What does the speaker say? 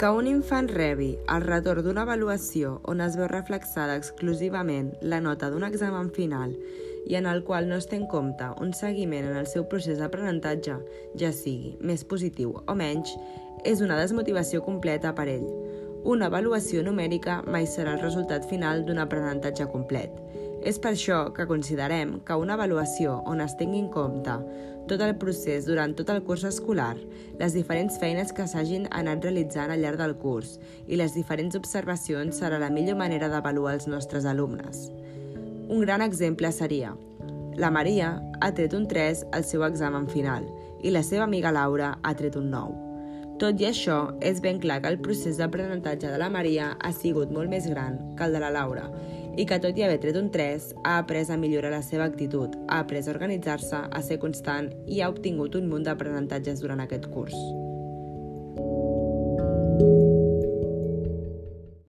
Que un infant rebi el retorn d'una avaluació on es veu reflexada exclusivament la nota d'un examen final i en el qual no es té en compte un seguiment en el seu procés d'aprenentatge, ja sigui més positiu o menys, és una desmotivació completa per ell. Una avaluació numèrica mai serà el resultat final d'un aprenentatge complet. És per això que considerem que una avaluació on es tingui en compte tot el procés durant tot el curs escolar, les diferents feines que s'hagin anat realitzant al llarg del curs i les diferents observacions serà la millor manera d'avaluar els nostres alumnes. Un gran exemple seria la Maria ha tret un 3 al seu examen final i la seva amiga Laura ha tret un 9. Tot i això, és ben clar que el procés d'aprenentatge de la Maria ha sigut molt més gran que el de la Laura i que tot i haver tret un 3, ha après a millorar la seva actitud, ha après a organitzar-se, a ser constant i ha obtingut un munt d'aprenentatges durant aquest curs.